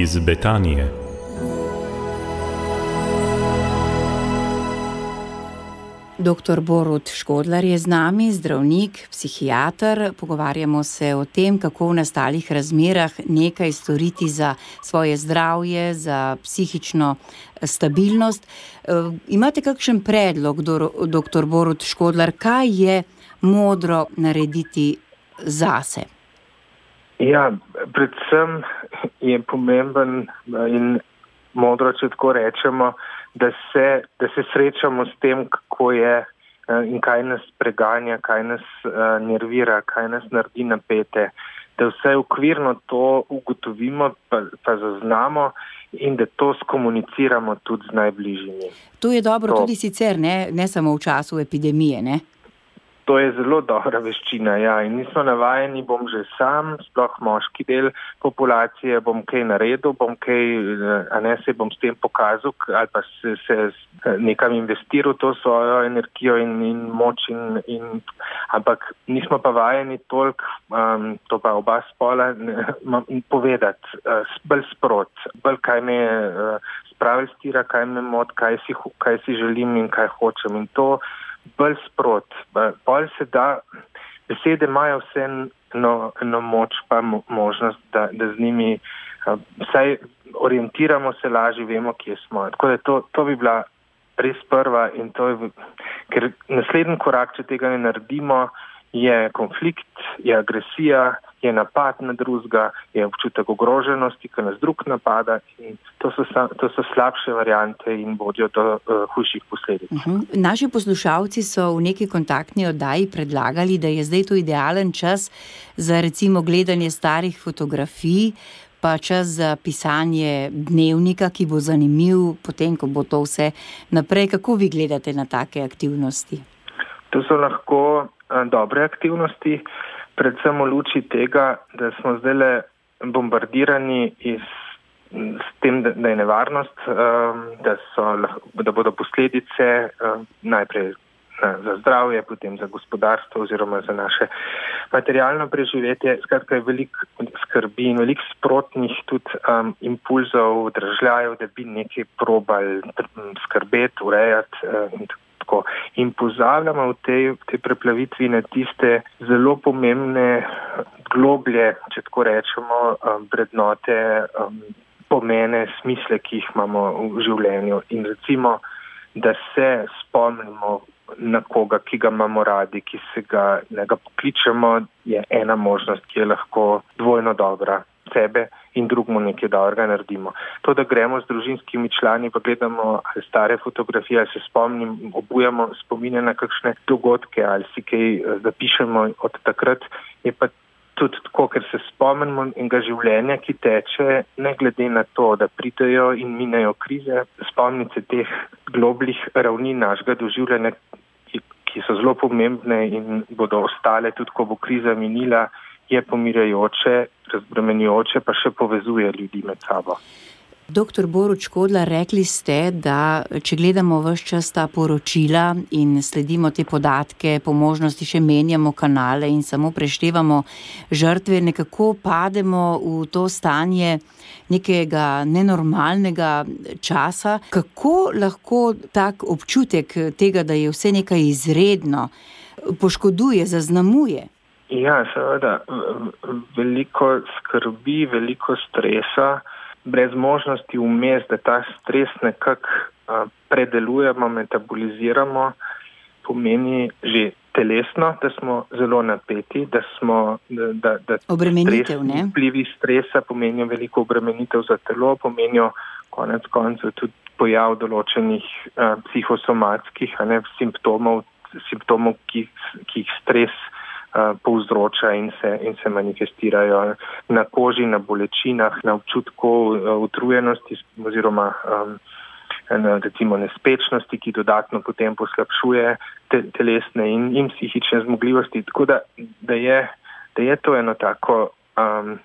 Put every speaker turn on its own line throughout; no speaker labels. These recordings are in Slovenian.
iz Betanije.
Dr. Borut Škodlar je z nami, zdravnik, psihiater. Pogovarjamo se o tem, kako v nastalih razmerah nekaj storiti za svoje zdravje, za psihično stabilnost. Uh, imate kakšen predlog, dr. Borut Škodlar, kaj je modro narediti zase?
Ja, predvsem je pomemben in modro, če tako rečemo, da se, da se srečamo s tem, kako je eh, in kaj nas preganja, kaj nas uh, nervira, kaj nas naredi napete, da vse ukvirno to ugotovimo, pa, pa zaznamo in da to skomuniciramo tudi z najbližjimi.
To je dobro to. tudi sicer, ne, ne samo v času epidemije. Ne?
To je zelo dobra veščina. Ja. In nismo navajeni, bom že sam, sploh moški del populacije, bom kaj naredil, bom kaj, a ne se bom s tem pokazal ali pa se, se nekam investiral to svojo energijo in, in moč. In, in, ampak nismo pa vajeni toliko, um, to pa oba spola, povedati uh, bolj sprot, bolj kaj me uh, spravi stira, kaj me mod, kaj si, kaj si želim in kaj hočem. In to, bolj sprot. Bolj se da, besede imajo vse eno, eno moč, pa možnost, da, da z njimi vsaj orientiramo se lažje, vemo, kje smo. Tako da to, to bi bila res prva in to je, ker naslednji korak, če tega ne naredimo, je konflikt, je agresija, je napad na drugega, je občutek ogroženosti, ki nas drug napada. To so, to so slabše variante in vodijo do uh, hujših posledic. Uh
-huh. Naši poslušalci so v neki kontaktni oddaji predlagali, da je zdaj to idealen čas za recimo gledanje starih fotografij. Pa čas za pisanje dnevnika, ki bo zanimiv, potem, ko bo to vse naprej. Kako vi gledate na take aktivnosti?
To so lahko uh, dobre aktivnosti. Predvsem v luči tega, da smo zdaj le bombardirani iz, s tem, da, da je nevarnost, um, da, so, da bodo posledice um, najprej za zdravje, potem za gospodarstvo oziroma za naše materialno preživetje. Skratka, je veliko skrbi in veliko sprotnih tudi um, impulzov, držljajev, da bi nekaj probali skrbeti, urejati um, in tako tako. In pozabljamo v tej, tej preplavitvi na tiste zelo pomembne globlje, če tako rečemo, um, vrednote, um, pomene, smisle, ki jih imamo v življenju. In recimo, da se spomnimo na koga, ki ga imamo radi, ki se ga ga pokličemo, je ena možnost, ki je lahko dvojno dobra sebe in drugmu nekaj dobrega naredimo. To, da gremo z družinskimi člani, pa gledamo stare fotografije, se spomnim, obujamo spomine na kakšne dogodke ali si kaj eh, zapišemo od takrat, je pa tudi tako, ker se spomnimo enega življenja, ki teče, ne glede na to, da pridejo in minejo krize, spomnice teh globljih ravni našega doživljanja, ki so zelo pomembne in bodo ostale tudi, ko bo kriza minila je pomirajoče, razbremenjujoče, pa še povezuje ljudi med sabo.
Doktor Boruč Kodla, rekli ste, da če gledamo vse čas ta poročila in sledimo te podatke, po možnosti še menjamo kanale in samo preštevamo žrtve, nekako pademo v to stanje nekega nenormalnega časa. Kako lahko tak občutek tega, da je vse nekaj izredno, poškoduje, zaznamuje?
Ja, seveda, veliko skrbi, veliko stresa, brez možnosti vmes, da ta stres nekako predelujemo, metaboliziramo, pomeni že telesno, da smo zelo napeti, da smo, da, da
obremenitev,
stres, vplivi stresa pomenijo veliko obremenitev za telo, pomenijo konec koncev tudi pojav določenih uh, psihosomatskih ne, simptomov, simptomov, ki, ki jih stres povzroča in se, in se manifestirajo na koži, na bolečinah, na občutku utrujenosti oziroma um, recimo nespečnosti, ki dodatno potem poslabšuje te, telesne in, in psihične zmogljivosti. Tako da, da, je, da je to eno tako um,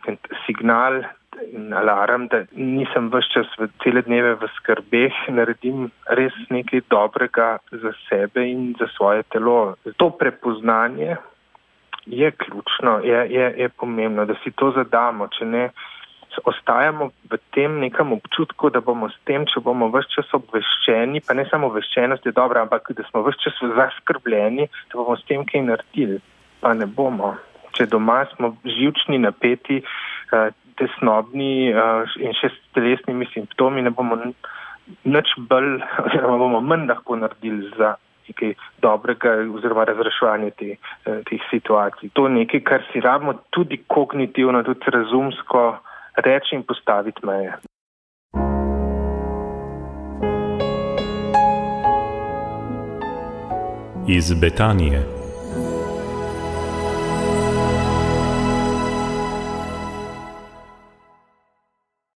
signal in alarm, da nisem vse čas v cele dneve v skrbeh, naredim res nekaj dobrega za sebe in za svoje telo. To prepoznanje je ključno, je, je, je pomembno, da si to zadamo. Če ne, ostajamo v tem nekem občutku, da bomo s tem, če bomo vse čas obveščeni, pa ne samo obveščenost je dobra, ampak da smo vse čas zaskrbljeni, da bomo s tem kaj naredili, pa ne bomo. Če doma smo živčni, napeti, eh, tesnobni eh, in še s telesnimi simptomi, ne bomo nič bolj, oziroma bomo manj lahko naredili za nekaj dobrega oziroma razreševanje te, eh, teh situacij. To je nekaj, kar si rabimo tudi kognitivno, tudi razumsko reči in postaviti meje.
Iz Betanije.